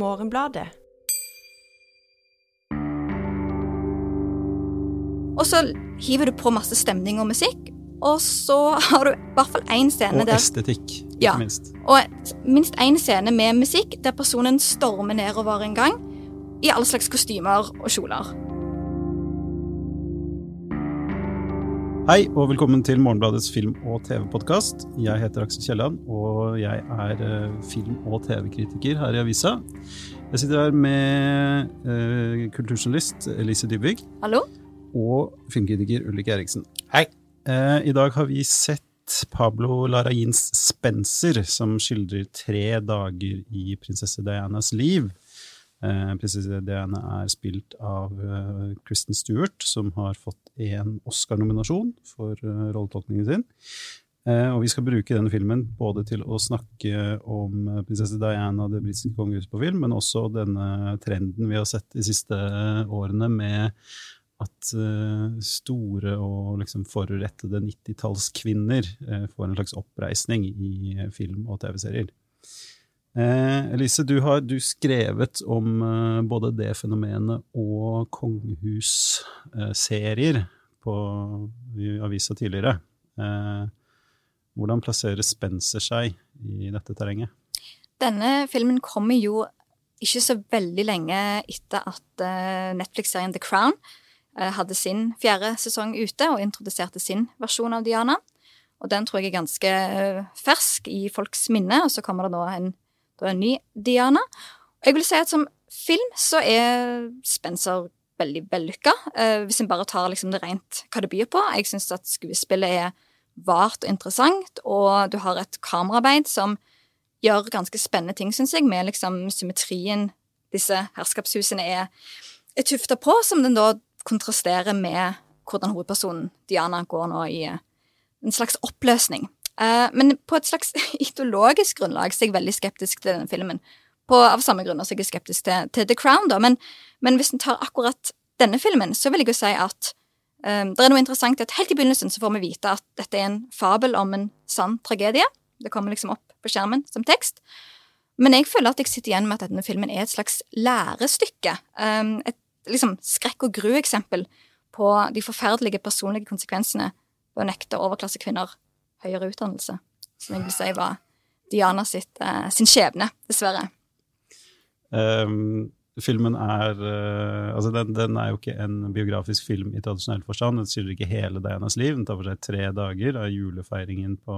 Morgenbladet. Og så hiver du på masse stemning og musikk, og så har du i hvert fall én scene Og der estetikk, ikke Ja. minst. Og minst én scene med musikk der personen stormer nedover en gang i alle slags kostymer og kjoler. Hei og velkommen til Morgenbladets film- og TV-podkast. Jeg heter Aksel Kielland, og jeg er eh, film- og TV-kritiker her i avisa. Jeg sitter her med eh, kulturjournalist Elise Dybvig Hallo? og filmkritiker Ulrik Eriksen. Hei. Eh, I dag har vi sett Pablo Larains Spencer, som skildrer tre dager i prinsesse Dianas liv. Eh, prinsesse Diana er spilt av eh, Kristen Stewart, som har fått en Oscar-nominasjon for eh, rolletolkningen sin. Eh, og vi skal bruke denne filmen både til å snakke om eh, prinsesse Diana og det britiske kongehuset på film, men også denne trenden vi har sett de siste årene med at eh, store og liksom forurettede 90-tallskvinner eh, får en slags oppreisning i eh, film- og TV-serier. Eh, Elise, du har du skrevet om eh, både det fenomenet og kongehusserier på i avisa tidligere. Eh, hvordan plasserer Spencer seg i dette terrenget? Denne filmen kommer jo ikke så veldig lenge etter at eh, Netflix-serien The Crown eh, hadde sin fjerde sesong ute og introduserte sin versjon av Diana. Og den tror jeg er ganske eh, fersk i folks minne, og så kommer det nå en, da en ny Diana. Og jeg vil si at som film så er Spencer veldig vellykka, eh, hvis en bare tar liksom det rent hva det byr på. Jeg syns at skuespillet er vart og interessant, og du har et kameraarbeid som gjør ganske spennende ting, syns jeg, med liksom symmetrien disse herskapshusene er, er tufta på, som den da kontrasterer med hvordan hovedpersonen Diana går nå i en slags oppløsning. Eh, men på et slags ideologisk grunnlag så er jeg veldig skeptisk til denne filmen. På, av samme grunner som jeg er skeptisk til, til The Crown, da. Men, men hvis en tar akkurat denne filmen, så vil jeg jo si at um, det er noe interessant at helt i begynnelsen så får vi vite at dette er en fabel om en sann tragedie. Det kommer liksom opp på skjermen som tekst. Men jeg føler at jeg sitter igjen med at denne filmen er et slags lærestykke. Um, et liksom skrekk- og gru-eksempel på de forferdelige personlige konsekvensene ved å nekte overklassekvinner høyere utdannelse. Som jeg vil si var Diana sitt, eh, sin skjebne, dessverre. Um, filmen er uh, altså den, den er jo ikke en biografisk film i tradisjonell forstand. Den skildrer ikke hele Dianas liv. Den tar for seg tre dager av julefeiringen på,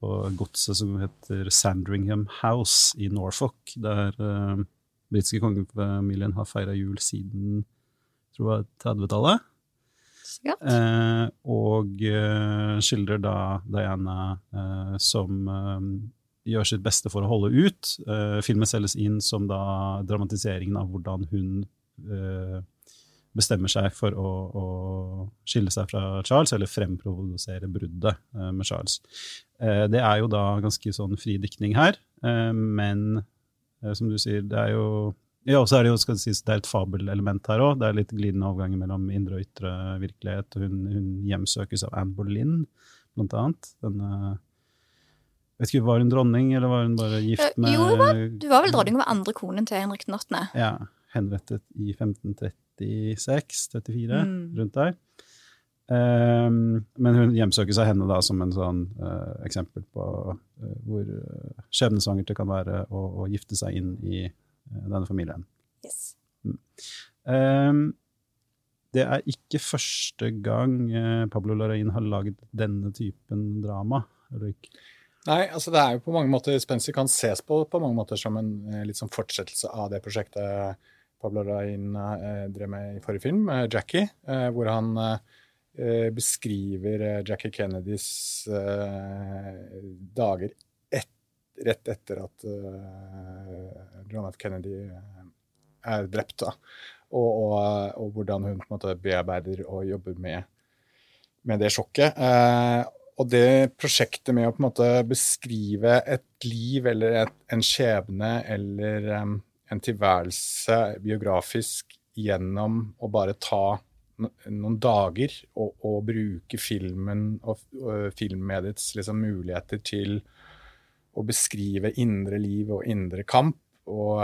på godset som heter Sandringham House i Norfolk, der uh, britiske kongefamilien har feira jul siden tror jeg 30-tallet. Eh, og eh, skildrer da Diana eh, som eh, gjør sitt beste for å holde ut. Eh, filmen selges inn som da dramatiseringen av hvordan hun eh, bestemmer seg for å, å skille seg fra Charles, eller fremprovosere bruddet med Charles. Det er jo da ganske sånn fri diktning her, men som du sier, det er jo ja, og så er det jo skal det sies, det er et fabelelement her òg. Det er litt glidende overganger mellom indre og ytre virkelighet. Hun, hun hjemsøkes av Anne Boleyn, blant annet. Denne Vet ikke, Var hun dronning, eller var hun bare gift Eh, med jo, Du var vel dronning med andre konen til Henrik den 8. Ja, henrettet i 1536-34, Mm. rundt der. Um, men hun hjemsøkes av henne da som en sånn uh, eksempel på uh, hvor uh, skjebnesvangert det kan være å, å gifte seg inn i eh, denne familien. Yes. Ehm, det er ikke første gang eh, Pablo Larraín har laget denne typen drama. Ulrik. Nei, altså det er jo på mange måter Spencer kan ses på på mange måter som en eh, litt sånn fortsettelse av det prosjektet Pablo Rain eh, drev med i forrige film, eh, Jackie, eh, hvor han eh, beskriver eh, Jackie Kennedys eh, dager rett etter at uh, John F. Kennedy eh, er drept, da. Og, og, og hvordan hun på en måte bearbeider og jobber med, med det sjokket. Eh, og det prosjektet med å på en måte beskrive et liv eller et, en skjebne eller um, en tilværelse biografisk gjennom å bare ta no, noen dager og, og, bruke filmen og, og filmmediets liksom, muligheter til å beskrive indre liv og indre kamp og,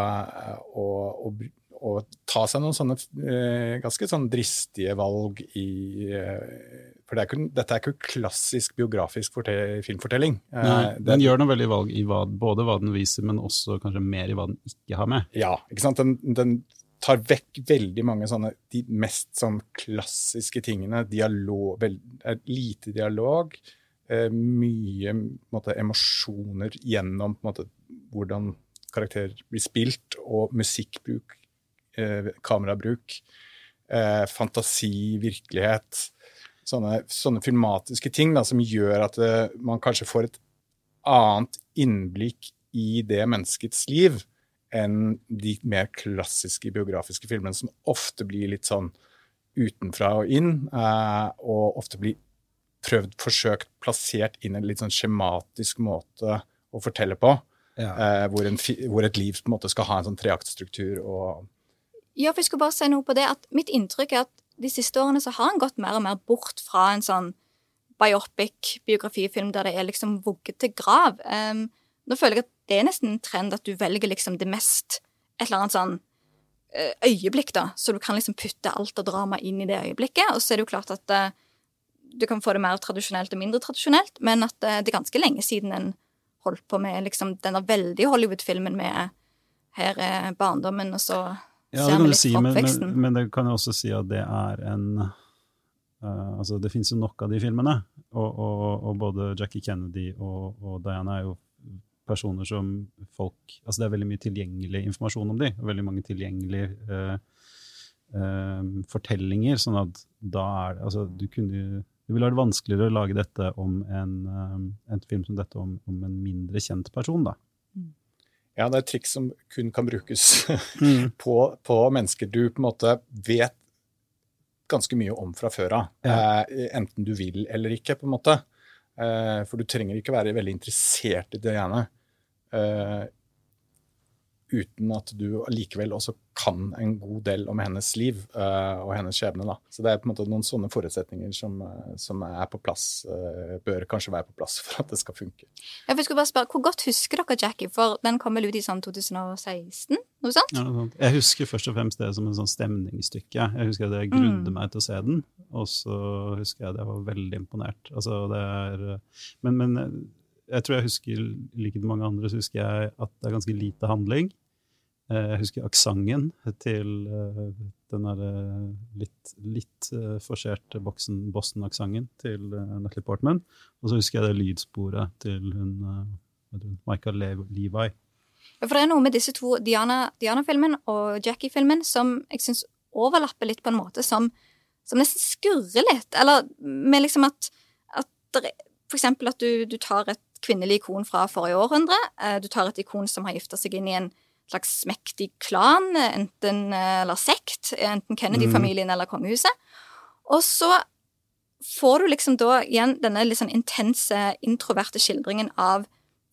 og, og, og, ta seg noen sånne uh, ganske sånn dristige valg i uh, For det er ikke, dette er ikke klassisk biografisk filmfortelling. Nei, den gjør noe veldig valg i hva, både hva den viser, men også kanskje mer i hva den ikke har med. Ja, ikke sant? Den, den tar vekk veldig mange sånne de mest sånn klassiske tingene. Dialog, veld, lite dialog. Eh, mye måte, emosjoner gjennom måte, hvordan karakterer blir spilt, og musikkbruk, eh, kamerabruk, eh, fantasi, virkelighet. Sånne, sånne filmatiske ting da, som gjør at eh, man kanskje får et annet innblikk i det menneskets liv enn de mer klassiske biografiske filmene, som ofte blir litt sånn utenfra og inn, eh, og ofte blir prøvd forsøkt plassert inn en litt sånn skjematisk måte å fortelle på. Ja. Eh, hvor, en, hvor, et liv på en måte skal ha en sånn treaktstruktur og Ja, for jeg skulle bare si noe på det. at Mitt inntrykk er at de siste årene så har han gått mer og mer bort fra en sånn biopic biografifilm der det er liksom vugget til grav. Um, nå føler jeg at det er nesten en trend at du velger liksom det mest Et eller annet sånn eh, øyeblikk, da. Så du kan liksom putte alt av drama inn i det øyeblikket. Og så er det jo klart at uh, du kan få det mer tradisjonelt og mindre tradisjonelt, men at uh, det er ganske lenge siden en holdt på med liksom denne veldig Hollywood-filmen med her er barndommen, og så ja, ser vi litt si, oppveksten. Men, men, men, det kan jeg også si at det er en uh, Altså, det fins jo nok av de filmene, og, og, og både Jackie Kennedy og, og Diana er jo personer som folk Altså det er veldig mye tilgjengelig informasjon om de, og veldig mange tilgjengelige uh, uh, fortellinger. Sånn at da er det Altså, du kunne Det ville vært vanskeligere å lage dette om en, uh, en film som dette om, om, en mindre kjent person, da. Mm. Ja, det er et triks som kun kan brukes mm. på, på, mennesker du på en måte vet ganske mye om fra før av. Ja. enten du vil eller ikke, på en måte. for du trenger ikke være veldig interessert i det ene uh, uten at du likevel også kan en god del om hennes liv uh, og hennes skjebne. Da. Så det er på en måte noen sånne forutsetninger som, uh, som er på plass, uh, bør kanskje være på plass for at det skal funke. Jeg skulle bare spørre, Hvor godt husker dere Jackie? For den kom vel ut i sånn 2016? Noe sånt? Ja, noe sånt. Jeg husker først og fremst det som en sånn stemningsstykke. Jeg husker at jeg grudde mm. meg til å se den, og så husker jeg at jeg var veldig imponert. Altså, det er, men, men jeg tror jeg husker, like mange andre, så husker jeg at det er ganske lite handling. Eh, jeg husker aksenten til uh, den derre litt, litt uh, forserte Boston-aksenten til Natalie Portman. Og så husker jeg det lydsporet til hun Michael Levi. For det er noe med disse to Diana-filmen Diana og Jackie-filmen som jeg syns overlapper litt på en måte som, som nesten skurrer litt. Eller med liksom at, at For eksempel at du, du tar et kvinnelig ikon fra forrige århundre. Eh, du tar et ikon som har gifta seg inn i en slags mektig klan, enten, eh, eller sekt, enten Kennedy-familien mm. eller kongehuset. Og så får du liksom da igjen denne litt sånn intense, introverte skildringen av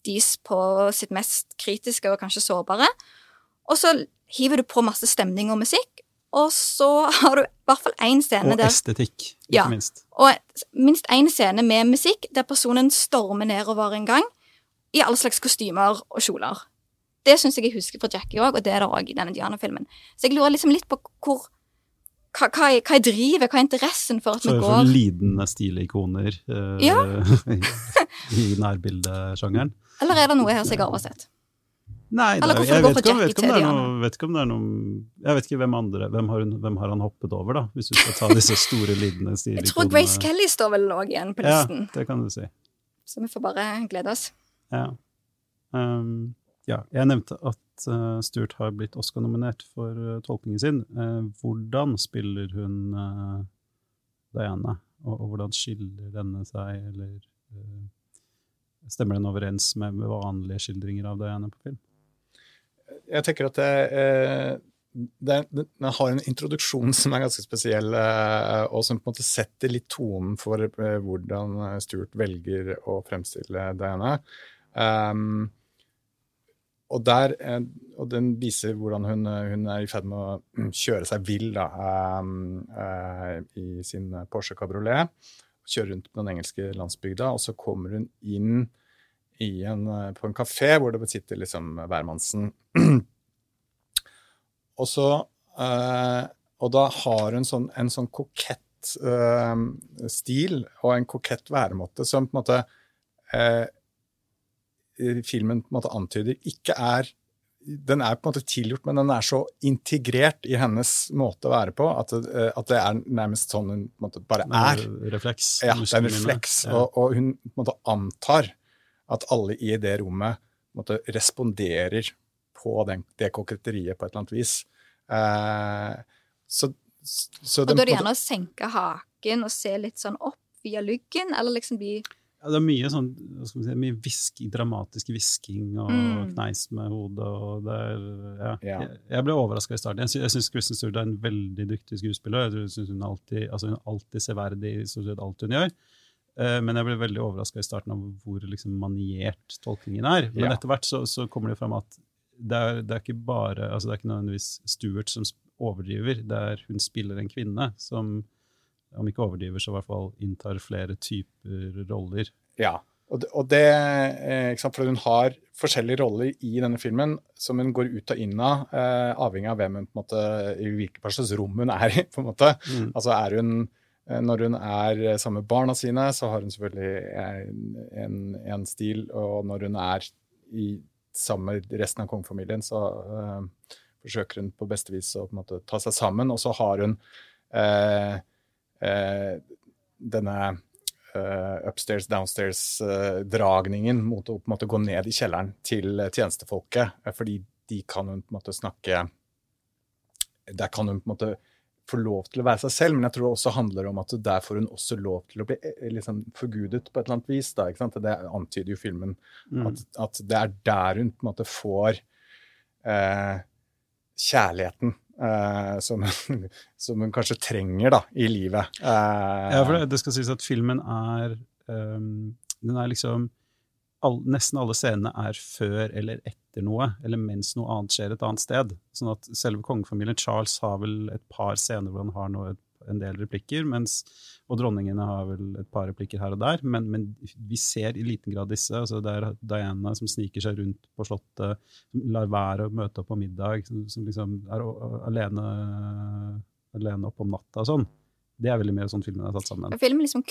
de på sitt mest kritiske og kanskje sårbare. Og så hiver du på masse stemning og musikk, og så har du i hvert fall én scene og der Og estetikk, ikke ja, minst. Og minst én scene med musikk der personen stormer nedover en gang i alle slags kostymer og kjoler. Det syns jeg jeg husker fra Jackie òg, og det er det òg i denne Diana-filmen. Så jeg lurer liksom litt på hvor hva, hva, er, hva er drivet, hva er interessen for at vi går For lidende stilikoner uh, ja. i nærbildesjangeren. Eller er det noe her som jeg har oversett? Nei, er, jeg vet ikke, vet, ikke noe, vet ikke, om det er noe Jeg vet ikke hvem andre Hvem har, hun, hvem har han hoppet over, da? Hvis du skal ta disse store lidende. Jeg tror Grace Kelly står vel òg igjen på listen. Ja, det kan du si. Så vi får bare glede oss. Ja. Um, ja jeg nevnte at uh, Stuart har blitt Oscar-nominert for uh, tolkningen sin. Uh, hvordan spiller hun Diana, og, og, hvordan skiller denne seg, eller Stemmer den overens med vanlige skildringer av Diana på film? Jeg tenker at eh, det, den har en introduksjon som er ganske spesiell, eh, og som på en måte setter litt tonen for eh, hvordan Stuart velger å fremstille Diana. Um, og, der, og den viser hvordan hun, hun er i ferd med å mm, kjøre seg vill da, um, uh, i sin Porsche Cabriolet. Kjører rundt på den engelske landsbygda, og så kommer hun inn en, på en kafé hvor det sitter liksom hvermannsen og så eh, Og da har hun sånn, en sånn kokett eh, stil og en kokett væremåte som på en måte eh, filmen på en måte antyder ikke er den er på en måte tilgjort, men den er så integrert i hennes måte å være på at, det, at det er nærmest sånn hun måte bare er. Refleks. Ja, det er en refleks. Og, og, hun måte antar at alle i det rommet måtte, responderer på den, det koketteriet på et eller annet vis. Eh, så, så og da er det gjerne å senke haken og se litt sånn opp via lyggen, eller liksom bli ja, det er mye sånn, si, mye visking, dramatisk hvisking og mm. kneis med hodet. og det er, ja. ja. Jeg, jeg, ble overraska i starten. Jeg, jeg syns Kristen Stewart er en veldig dyktig skuespiller. Jeg synes hun alltid, altså hun alltid severdig i stort sett alt hun gjør. Uh, men jeg ble veldig overraska i starten av hvor liksom, maniert tolkningen er. Men ja. etter hvert så, så, kommer det fram at det er, det er, ikke bare, altså det er ikke nødvendigvis Stewart som overdriver, det er hun spiller en kvinne som om ikke overdriver, så i hvert fall inntar flere typer roller. Ja, og det, og det eh, For hun har forskjellige roller i denne filmen som hun går ut og inn av, eh, avhengig av hvem hun på en måte, i hvilket rom hun er i. på en måte. Mm. Altså er hun eh, når hun er sammen med barna sine, så har hun selvfølgelig en, en, stil. Og når hun er i sammen med resten av kongefamilien, så uh, forsøker hun på beste vis å måte, ta seg sammen. Og så har hun uh, uh, denne upstairs, downstairs-dragningen mot å måte gå ned i kjelleren til tjenestefolket. Fordi de kan hun på en måte snakke Der kan hun på en måte få lov til å være seg selv, men jeg tror det også handler om at der får hun også lov til å bli liksom, forgudet på et eller annet vis. Da, det antyder jo filmen. Mm. At, at, det er der hun på en måte får kjærligheten Eh, som, som, hun kanskje trenger da, i livet. Eh, ja, for det, det, skal sies at filmen er um, Den er liksom all, Nesten alle scenene er før eller etter noe, eller mens noe annet skjer et annet sted. Sånn at selve kongefamilien Charles har vel et par scener hvor han har noe, en del replikker, mens, og dronningene har vel et par replikker her og der, men, men vi ser i liten grad disse. altså Det er Diana som sniker seg rundt på Slottet, lar være å møte opp på middag, som, som liksom er alene, alene opp om natta og sånn. Det er veldig mye sånn filmen er satt sammen. Filmen liksom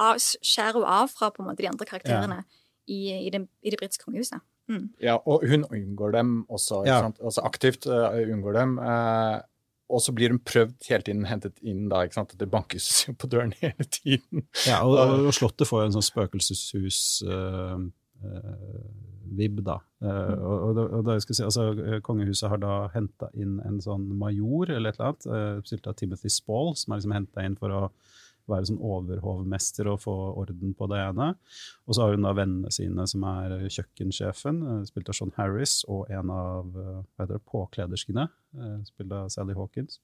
av, skjærer jo av fra på en måte de andre karakterene ja. I, i, det, i det britiske kongehuset. Mm. Ja, og hun unngår dem også, ja. altså aktivt uh, unngår dem. Uh, og så blir hun prøvd hele tiden hentet inn da, ikke sant? det bankes på døren hele tiden. Ja, og, og Slottet får jo en sånn spøkelseshus-vib, uh, uh, da. Uh, og, og, da skal jeg si, altså, Kongehuset har da henta inn en sånn major eller et eller annet, spilt av Timothy Spall, som er liksom henta inn for å være sånn overhovmester og få orden på det ene. Og så har hun da vennene sine, som er kjøkkensjefen, eh, spilt av Sean Harris, og en av eh, hva heter det, påklederskene, eh, spilt av Sally Hawkins.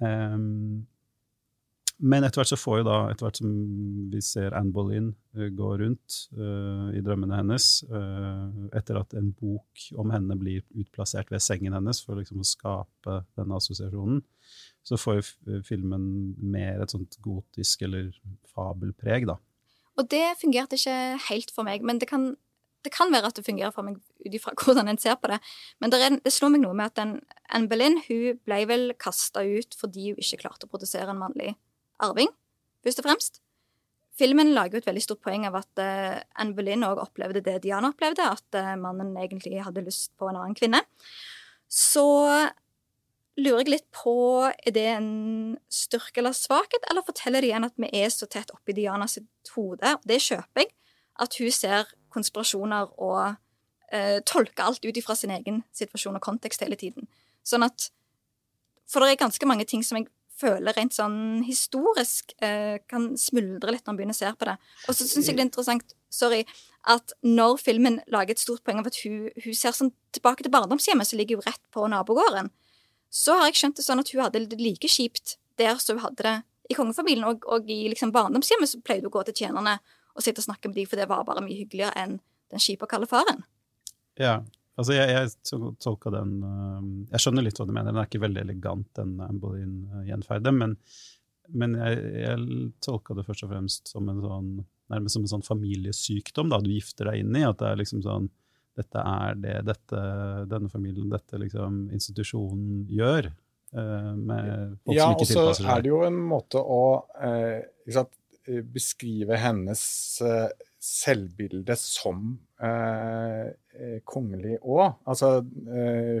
Um, men etter hvert så får jo da, etter hvert som vi ser Anne Boleyn uh, gå rundt uh, i drømmene hennes, uh, etter at en bok om henne blir utplassert ved sengen hennes for liksom å skape denne assosiasjonen, så får jo filmen mer et sånt gotisk eller fabelpreg, da. Og det fungerte ikke helt for meg, men det kan, det kan være at det fungerer for meg ut ifra hvordan en ser på det. Men det, det slår meg noe med at Anne Boleyn hun ble vel kasta ut fordi hun ikke klarte å produsere en mannlig arving, først og fremst. Filmen lager jo et veldig stort poeng av at uh, Anne Boleyn òg opplevde det Diana opplevde, at uh, mannen egentlig hadde lyst på en annen kvinne. Så lurer jeg litt på er det en styrke eller svakhet, eller forteller det igjen at vi er så tett oppi Diana sitt hode? Det kjøper jeg. At hun ser konspirasjoner og eh, tolker alt ut ifra sin egen situasjon og kontekst hele tiden. Sånn at For det er ganske mange ting som jeg føler rent sånn historisk eh, kan smuldre litt når man begynner å se på det. Og så syns jeg det er interessant sorry, at når filmen lager et stort poeng av at hun, hun ser sånn tilbake til barndomshjemmet, som ligger jo rett på nabogården så har jeg skjønt det sånn at hun hadde det like kjipt der som hun hadde det i kongefamilien. Og, og i liksom barndomshjemmet så pleide hun å gå til tjenerne og sitte og snakke med dem, for det var bare mye hyggeligere enn den kjipe og kalde faren. Ja, altså jeg, jeg tolka den uh, Jeg skjønner litt hva du mener. Den er ikke veldig elegant, den Anne Boleyn-gjenferden, men, men jeg, jeg tolka det først og fremst som en sånn nærmest som en sånn familiesykdom da, du gifter deg inn i. At det er liksom sånn dette er det dette, denne familien, dette liksom institusjonen gjør. Uh, med folk ja, som ikke tilpasser Ja, og så er det jo en måte å uh, sant, beskrive hennes uh, selvbilde som kongelig òg. Altså,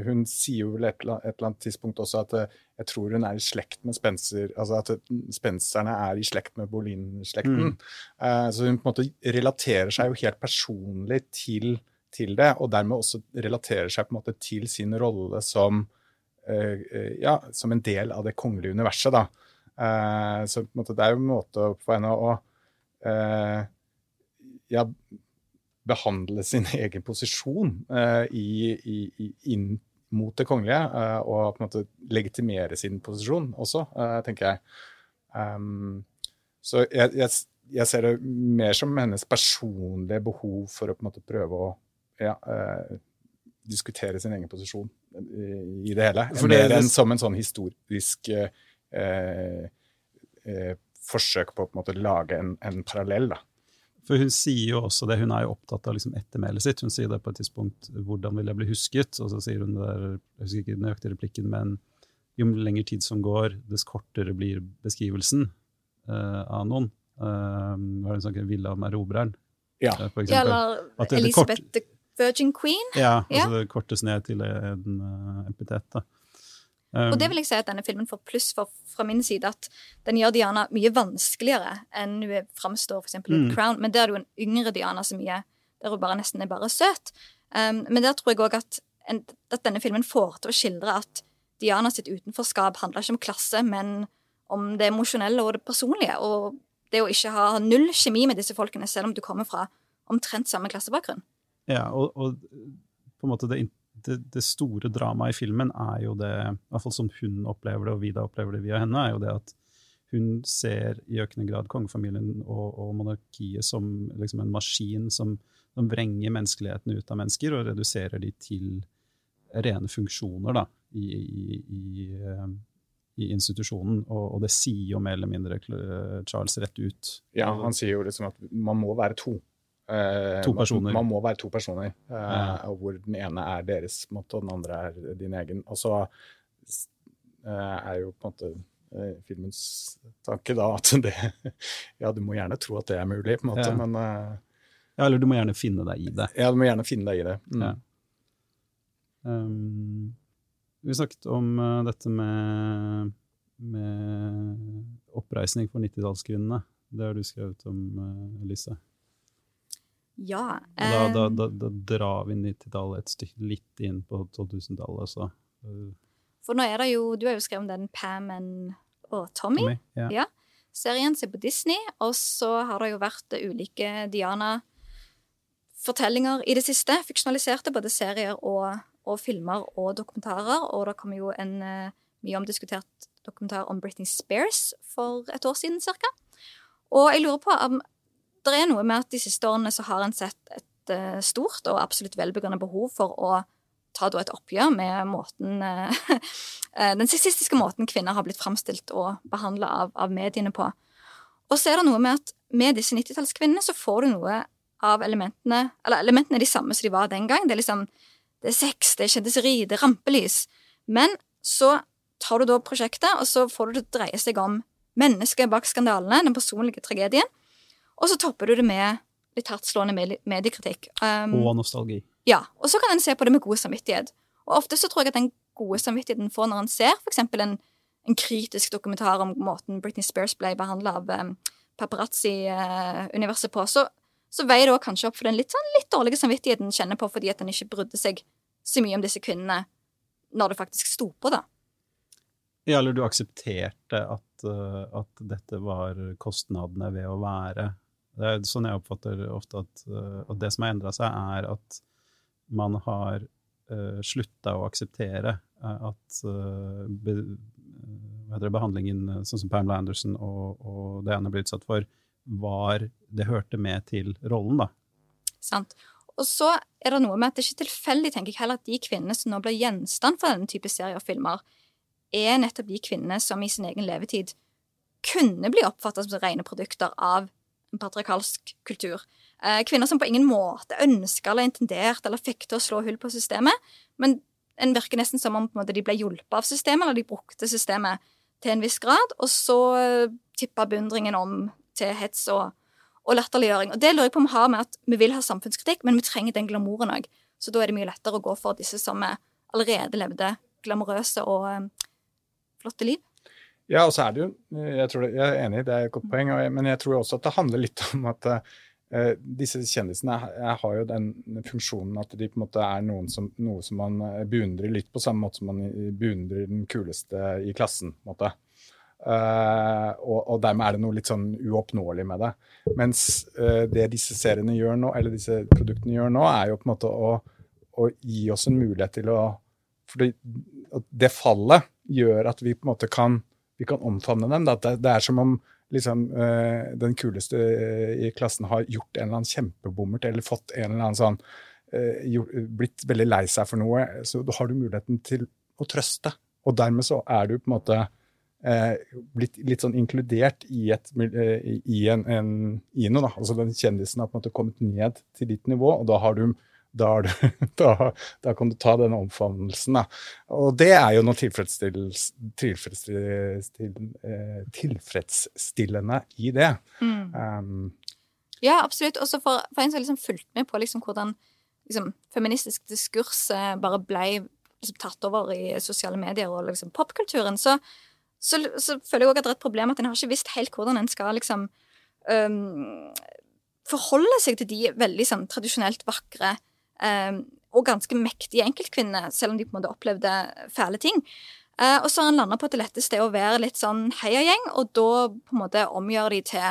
hun sier jo vel et, et, eller annet tidspunkt også at jeg tror hun er i slekt med Spencer, altså at Spencerne er i slekt med Bolin-slekten. Mm. så hun på en måte relaterer seg jo helt personlig til til det, og dermed også relaterer seg på en måte til sin rolle som, uh, ja, som en del av det kongelige universet. Da. Så på en måte, det er jo en måte for henne å uh, ja, behandle sin egen posisjon uh, i, i, inn mot det kongelige, og på en måte legitimere sin posisjon også, tenker jeg. Um, så jeg, jeg, jeg, ser det mer som hennes personlige behov for å på en måte prøve å ja, diskutere sin egen posisjon i, i det hele. For Mer enn som en sånn historisk forsøk på å på en måte lage en, en, parallell. da. For hun sier jo også det, hun er jo opptatt av liksom ettermælet sitt. Hun sier det på et tidspunkt 'hvordan vil jeg bli husket'? Og så sier hun der, jeg husker ikke den nøyaktige replikken, men jo lengre tid som går, dess kortere blir beskrivelsen uh, av noen. Uh, var det en sånn om erobreren? Ja. For ja, eller Elisabeth kort, Virgin Queen. Ja, altså ja. det kortes ned til en uh, epitet. da. Um, og det vil jeg si at denne filmen får pluss for fra min side, at den gjør Diana mye vanskeligere enn hun framstår f.eks. i mm. Crown. Men der er det jo en yngre Diana som er, der hun bare nesten er bare søt. Um, men der tror jeg òg at, at, denne filmen får til å skildre at Diana sitt utenforskap handler ikke om klasse, men om det emosjonelle og det personlige. Og det å ikke ha null kjemi med disse folkene, selv om du kommer fra omtrent samme klassebakgrunn. Ja, og, og, på en måte det, det, det, store dramaet i filmen er jo det, i hvert fall som hun opplever det, og Vida opplever det via henne, er jo det at hun ser i økende grad kongefamilien og, og monarkiet som liksom en maskin som, som, vrenger menneskeligheten ut av mennesker og reduserer de til rene funksjoner da, i, i, i, i institusjonen. Og, og, det sier jo mer eller mindre Charles rett ut. Ja, han sier jo liksom at man må være to. Eh, to personer. Man, må være to personer, eh, hvor den ene er deres måte, og den andre er din egen. Og så eh, er jo på en måte filmens tanke da at det Ja, du må gjerne tro at det er mulig, på en måte, ja. men Ja, eller du må gjerne finne deg i det. Ja, du må gjerne finne deg i det. Mm. Ja. Um, vi snakket om uh, dette med, med oppreisning for 90-tallskvinnene. Det har du skrevet om, uh, Elise. Ja. Da, da, da, da, drar vi 90-tallet et stykke litt inn på 2000-tallet, så uh. For nå er det jo Du har jo skrevet om den Pam og Tommy. Tommy ja. ja. Serien ser på Disney, og så har det jo vært ulike Diana fortellinger i det siste. Fiksjonaliserte, både serier og, og filmer og dokumentarer. Og det kommer jo en uh, mye omdiskutert dokumentar om Britney Spears for et år siden ca. Og jeg lurer på om det er noe med at de siste årene så har en sett et uh, stort og absolutt velbegrunnet behov for å ta da et oppgjør med måten uh, den sexistiske måten kvinner har blitt framstilt og behandla av, av, mediene på. Og så er det noe med at med disse 90-tallskvinnene så får du noe av elementene Eller elementene er de samme som de var den gang. Det er liksom det er sex, det er kjendiseri, det er rampelys. Men så tar du da prosjektet, og så får du det dreie seg om mennesket bak skandalene, den personlige tragedien. Og så topper du det med litt hardtslående mediekritikk. Um, og nostalgi. Ja. Og så kan en se på det med god samvittighet. Og ofte så tror jeg at den gode samvittigheten får når en ser f.eks. En, en kritisk dokumentar om måten Britney Spears ble behandla av um, paparazzi-universet på, så, så veier det også kanskje opp for den litt, sånn, litt dårlige samvittigheten en kjenner på fordi at en ikke brydde seg så mye om disse kvinnene når det faktisk sto på, da. Ja, eller du aksepterte at, uh, at dette var kostnadene ved å være det er sånn jeg oppfatter ofte at, uh, at det som har endra seg, er at man har uh, slutta å akseptere uh, at uh, be, det, behandlingen sånn som Pamela Anderson og, og Diana ble utsatt for, var Det hørte med til rollen, da. Sant. Og så er det noe med at det ikke er tilfeldig, tenker jeg heller, at de kvinnene som nå blir gjenstand for denne type serier og filmer, er nettopp de kvinnene som i sin egen levetid kunne bli oppfattet som rene produkter av patriarkalsk kultur. Eh, kvinner som på ingen måte ønska eller intenderte eller fikk til å slå hull på systemet, men en virker nesten som om måte, de ble hjulpet av systemet, eller de brukte systemet til en viss grad, og så uh, tippa beundringen om til hets og, og, latterliggjøring. Og det lurer jeg på om vi har med at vi vil ha samfunnskritikk, men vi trenger den glamouren òg. Så da er det mye lettere å gå for disse som allerede levde glamorøse og um, flotte liv. Ja, og så er det jo Jeg, det, jeg er enig, det er et godt poeng, men jeg tror også at det handler litt om at uh, disse kjendisene jeg har jo den funksjonen at de på en måte er som, noe som man eh, beundrer litt på samme måte som man beundrer den kuleste i klassen. på en måte. Uh, og, og, dermed er det noe litt sånn uoppnåelig med det. Mens uh, det disse seriene gjør nå, eller disse produktene gjør nå, er jo på en måte å, å gi oss en mulighet til å For det, det fallet gjør at vi på en måte kan vi kan omfavne dem. Det, det, er som om liksom, uh, den kuleste uh, i klassen har gjort en eller annen kjempebommert eller fått en eller annen sånn uh, gjort, Blitt veldig lei seg for noe. Så da har du muligheten til å trøste. Og dermed så er du på en måte blitt litt sånn inkludert i, et, i, en, en, i noe. Da. Altså den kjendisen har på en måte kommet ned til ditt nivå, og da har du da, du, da, da, kan du ta den omfavnelsen. Da. Og det er jo noe tilfredsstillende tilfredsstillende i det. Mm. Um, ja, absolutt. Også for, for, en som liksom fulgt med på liksom hvordan liksom, feministisk diskurs bare ble liksom, tatt over i sosiale medier og liksom, popkulturen, så, så, så, føler jeg òg at det er et problem at en har ikke visst helt hvordan en skal liksom um, forholde seg til de veldig sånn tradisjonelt vakre og ganske mektige enkeltkvinner, selv om de på en måte opplevde fæle ting. Eh, og så har han landa på at det letteste er å være litt sånn heiagjeng, og da på en måte omgjør de til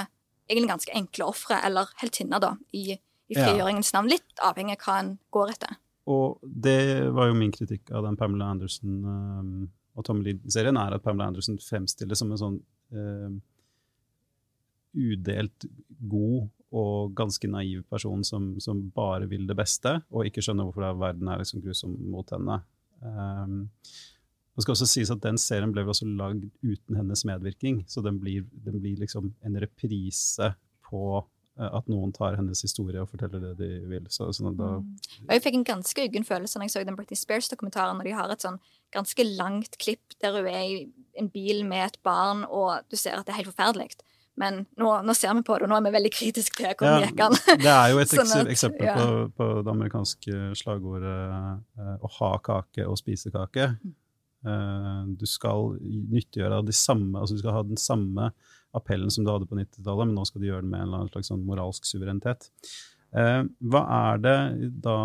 egentlig ganske enkle ofre, eller heltinner, da, i, i frigjøringens navn. Litt avhengig av hva en går etter. Og det var jo min kritikk av den Pamela Anderson um, og Tommy Lee-serien, er at Pamela Anderson fremstilles som en sånn um, udelt god og ganske naiv person som, som, bare vil det beste, og ikke skjønner hvorfor verden er liksom grusom mot henne. Um, det skal også sies at Den serien ble også lagd uten hennes medvirkning, så den blir, den blir liksom en reprise på uh, at noen tar hennes historie og forteller det de vil. Så, sånn da, mm. Jeg fikk en ganske uggen følelse når jeg så den Britney Spears-dokumentaren, når de har et sånn ganske langt klipp der hun er i en bil med et barn, og du ser at det er helt forferdelig. Men nå, nå, ser vi på det, og nå er vi veldig kritiske til hvordan det gikk Det er jo et sånn eksempel ja. på, på, det amerikanske slagordet uh, 'å ha kake og spise kake'. Uh, du skal nyttiggjøre de samme, altså du skal ha den samme appellen som du hadde på 90-tallet, men nå skal du gjøre det med en slags sånn moralsk suverenitet. Uh, hva er det da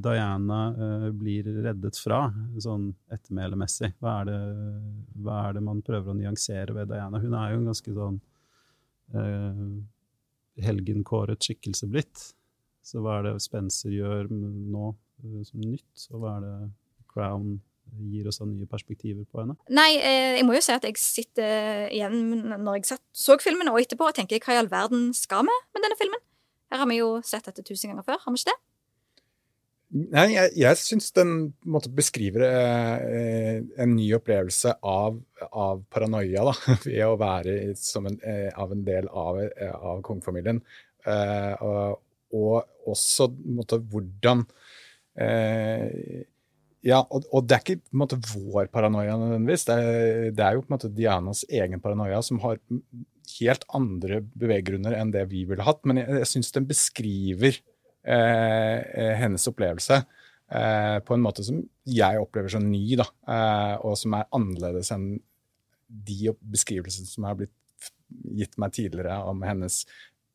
Diana blir reddet fra, sånn ettermælemessig? Hva, hva, er det man prøver å nyansere ved Diana? Hun er jo en ganske sånn eh, helgenkåret skikkelse blitt. Så hva er det Spencer gjør nå eh, som nytt, og hva er det Crown gir oss av nye perspektiver på henne? Nei, eh, jeg må jo si at jeg sitter igjen når jeg så filmen og etterpå og tenker hva i all verden skal vi med denne filmen? Her har vi jo sett dette tusen ganger før, har vi ikke det? Nei, jeg, jeg syns den måtte beskriver eh, en ny opplevelse av, av paranoia, da, ved å være en, eh, av en del av, eh, av kongefamilien. Eh, og, og, også måtte, hvordan eh, Ja, og, og, det er ikke måte, vår paranoia nødvendigvis. Det er, det er jo måte Dianas egen paranoia som har helt andre beveggrunner enn det vi ville hatt. Men jeg, jeg syns den beskriver hennes opplevelse eh, på en måte som jeg opplever som ny, da, og som er annerledes enn de beskrivelsene som har blitt gitt meg tidligere om hennes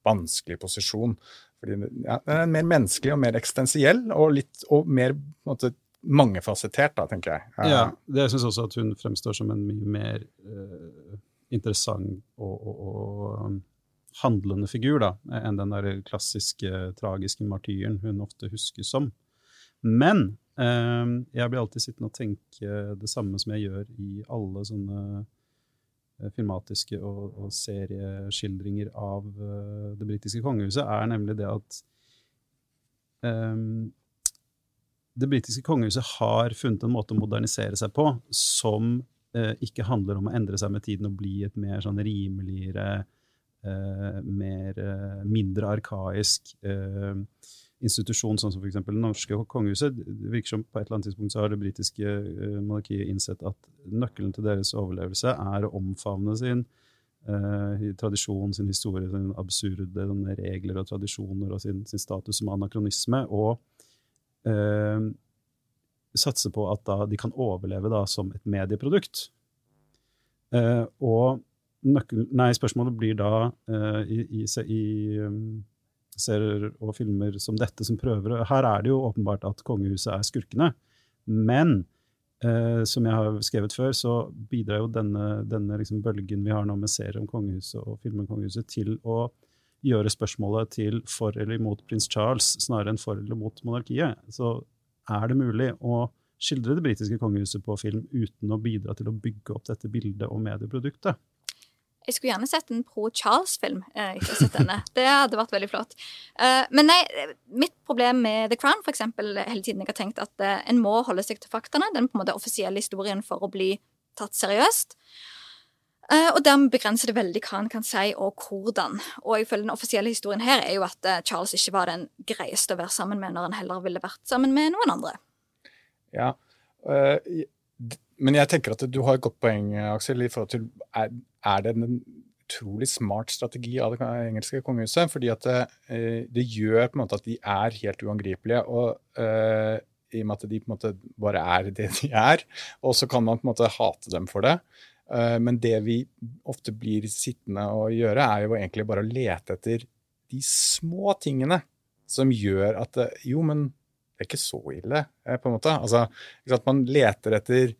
vanskelige posisjon. Fordi ja, Den er mer menneskelig og mer eksistensiell, og, litt, og mer måte, mangefasettert, da, tenker jeg. Ja, det jeg syns også at hun fremstår som en mye mer uh, interessant og, og, og handlende figur da, enn den der klassiske, tragiske martyren hun ofte huskes som. Men eh, jeg blir alltid sittende og tenke det samme som jeg gjør i alle sånne eh, filmatiske og, og serieskildringer av uh, det britiske kongehuset, er nemlig det at um, det britiske kongehuset har funnet en måte å modernisere seg på som uh, ikke handler om å endre seg med tiden og bli et mer sånn rimeligere eh, mer, eh, mindre arkaisk eh, institusjon, sånn som f.eks. det norske kongehuset. Det virker som på et eller annet tidspunkt så har det britiske monarkiet innsett at nøkkelen til deres overlevelse er å omfavne sin eh, tradisjon, sin historie, sin absurde regler og tradisjoner og sin, sin status som anakronisme, og uh, satse på at da, de kan overleve da, som et medieprodukt. og nøkkel, nei, spørsmålet blir da i, i, i um, serier og filmer som dette som prøver Her er det jo åpenbart at kongehuset er skurkene. Men uh, som jeg har skrevet før, så bidrar jo denne, denne liksom bølgen vi har nå med serier om kongehuset og filmer om kongehuset, til å gjøre spørsmålet til for eller imot prins Charles snarere enn for eller mot monarkiet. Så er det mulig å skildre det britiske kongehuset på film uten å bidra til å bygge opp dette bildet og medieproduktet. Jeg skulle gjerne sett en pro Charles-film. Eh. Det hadde vært veldig flott. Eh, men nei, mitt problem med The Crown for eksempel, hele tiden jeg har tenkt at eh, en må holde seg til faktaene. Den på en måte offisielle historien for å bli tatt seriøst. Og dermed begrenser det veldig hva en kan si, og hvordan. Og ifølge den offisielle historien her er jo at Charles ikke var den greieste å være sammen med, når han heller ville vært sammen med noen andre. Ja, uh, men jeg tenker at du har et godt poeng, Aksel, i forhold til er, er det en utrolig smart strategi av det engelske kongehuset. fordi at det, eh, det, gjør på en måte at de er helt uangripelige. og uh, I og med at de på en måte bare er det de er. Og så kan man på en måte hate dem for det. Uh, men det vi ofte blir sittende og gjøre, er jo egentlig bare å lete etter de små tingene som gjør at Jo, men det er ikke så ille, på en måte. Altså, Man leter etter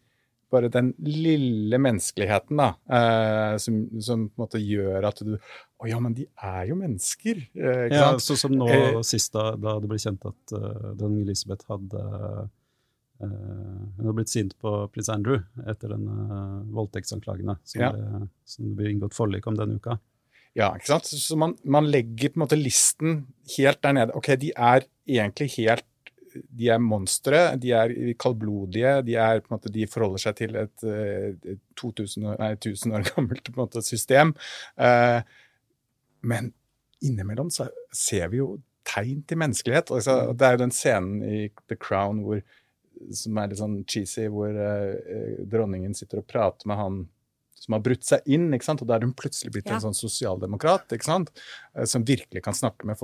bare den lille menneskeligheten da, eh, som, som, på en måte gjør at du Å ja, men de er jo mennesker. Eh, ja, Sånn som nå eh, sist, da, da, det ble kjent at uh, dronning Elisabeth hadde uh, hun hadde blitt sint på prins Andrew etter den uh, voldtektsanklagene som, ja. ble, som ble inngått forlik om denne uka. Ja, ikke sant? Så man, man, legger på en måte listen helt der nede. Ok, de er egentlig helt de er monstre, de er kaldblodige, de, er, måte, de forholder seg til et, et 2000, nei, 1000 år gammelt måte, system. Eh, men innimellom så ser vi jo tegn til menneskelighet. Altså, det er jo den scenen i The Crown hvor, som er litt sånn cheesy, hvor eh, dronningen sitter og prater med han som har brutt seg inn, ikke sant? og da er hun plutselig blitt ja. en sånn sosialdemokrat ikke sant? som virkelig kan snakke med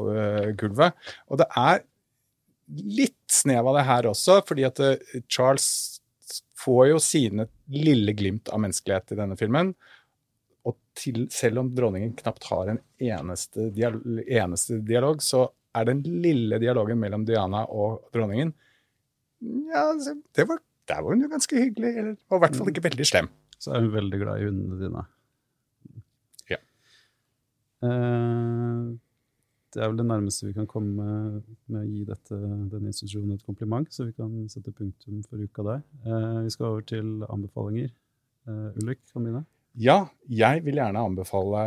gulvet. Og det er litt snev av det her også, fordi at eh, Charles får jo sine lille glimt av menneskelighet i denne filmen. Og til, selv om dronningen knapt har en eneste, dialog, eneste dialog, så er den lille dialogen mellom Diana og dronningen Ja, det var, der var hun jo ganske hyggelig. Eller var i hvert fall ikke veldig slem. Så er hun veldig glad i hundene dine. Ja. Uh, det er vel det nærmeste vi kan komme med å gi dette, denne institusjonen et kompliment, så vi kan sette punktum for uka der. Eh, vi skal over til anbefalinger. Eh, Ulrik, kan begynne. Ja, jeg vil gjerne anbefale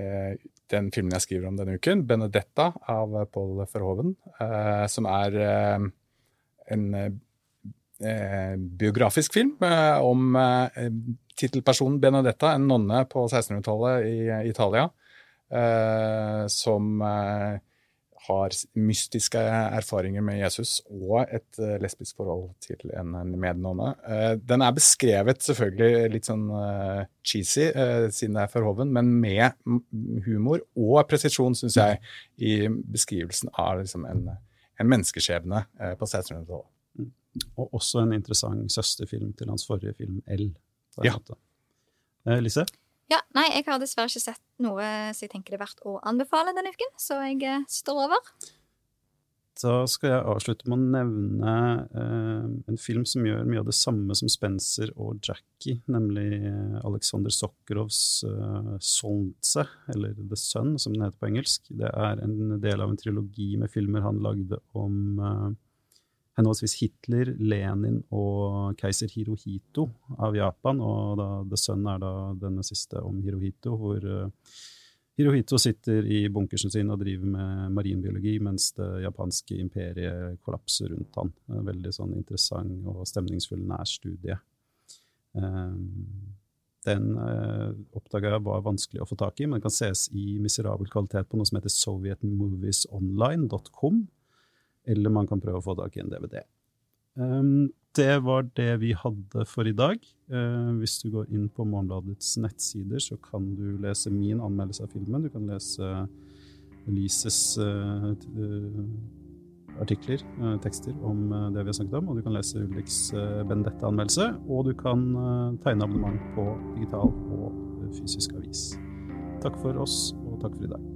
eh, den filmen jeg skriver om denne uken, 'Benedetta' av Paul Verhoven, eh, som er eh, en eh, biografisk film om tittelpersonen Benedetta, en nonne på 1600-tallet i Italia som eh, har mystiske erfaringer med Jesus og et uh, lesbisk forhold til en, mednonne. Den er beskrevet selvfølgelig litt sånn cheesy, siden det er for Hoven, men med humor og presisjon, syns jeg, i beskrivelsen av liksom, en, en, menneskeskjebne på 1600-tallet. Mm. Og også en interessant søsterfilm til hans forrige film, L. Ja. Lise? Ja, nei, jeg har dessverre ikke sett noe som jeg tenker det er verdt å anbefale denne uken, så jeg eh, står over. Da skal jeg avslutte med å nevne eh, en film som gjør mye av det samme som Spencer og Jackie, nemlig Alexander Aleksandr Sokrovs eh, Solntse, eller The Sun, som den heter på engelsk. Det er en del av en trilogi med filmer han lagde om eh, henholdsvis Hitler, Lenin og keiser Hirohito av Japan. Og da, The Sun er da denne siste om Hirohito, hvor uh, Hirohito sitter i bunkersen sin og driver med marinbiologi, mens det japanske imperiet kollapser rundt han. En veldig sånn interessant og stemningsfull nærstudie. Um, Den eh, oppdaga jeg var vanskelig å få tak i, men kan ses i miserabel kvalitet på noe som heter sovjetmoviesonline.com, eller man kan prøve å få tak i en DVD. Um, det var det vi hadde for i dag. Uh, hvis du går inn på Morgenbladets nettsider, så kan du lese min anmeldelse av filmen. Du kan lese Elises uh, artikler, tekster, om det vi har snakket om. Og du kan lese Ulriks Bendetta-anmeldelse, Og du kan tegne abonnement på digital og fysisk avis. Takk for oss, og takk for i dag.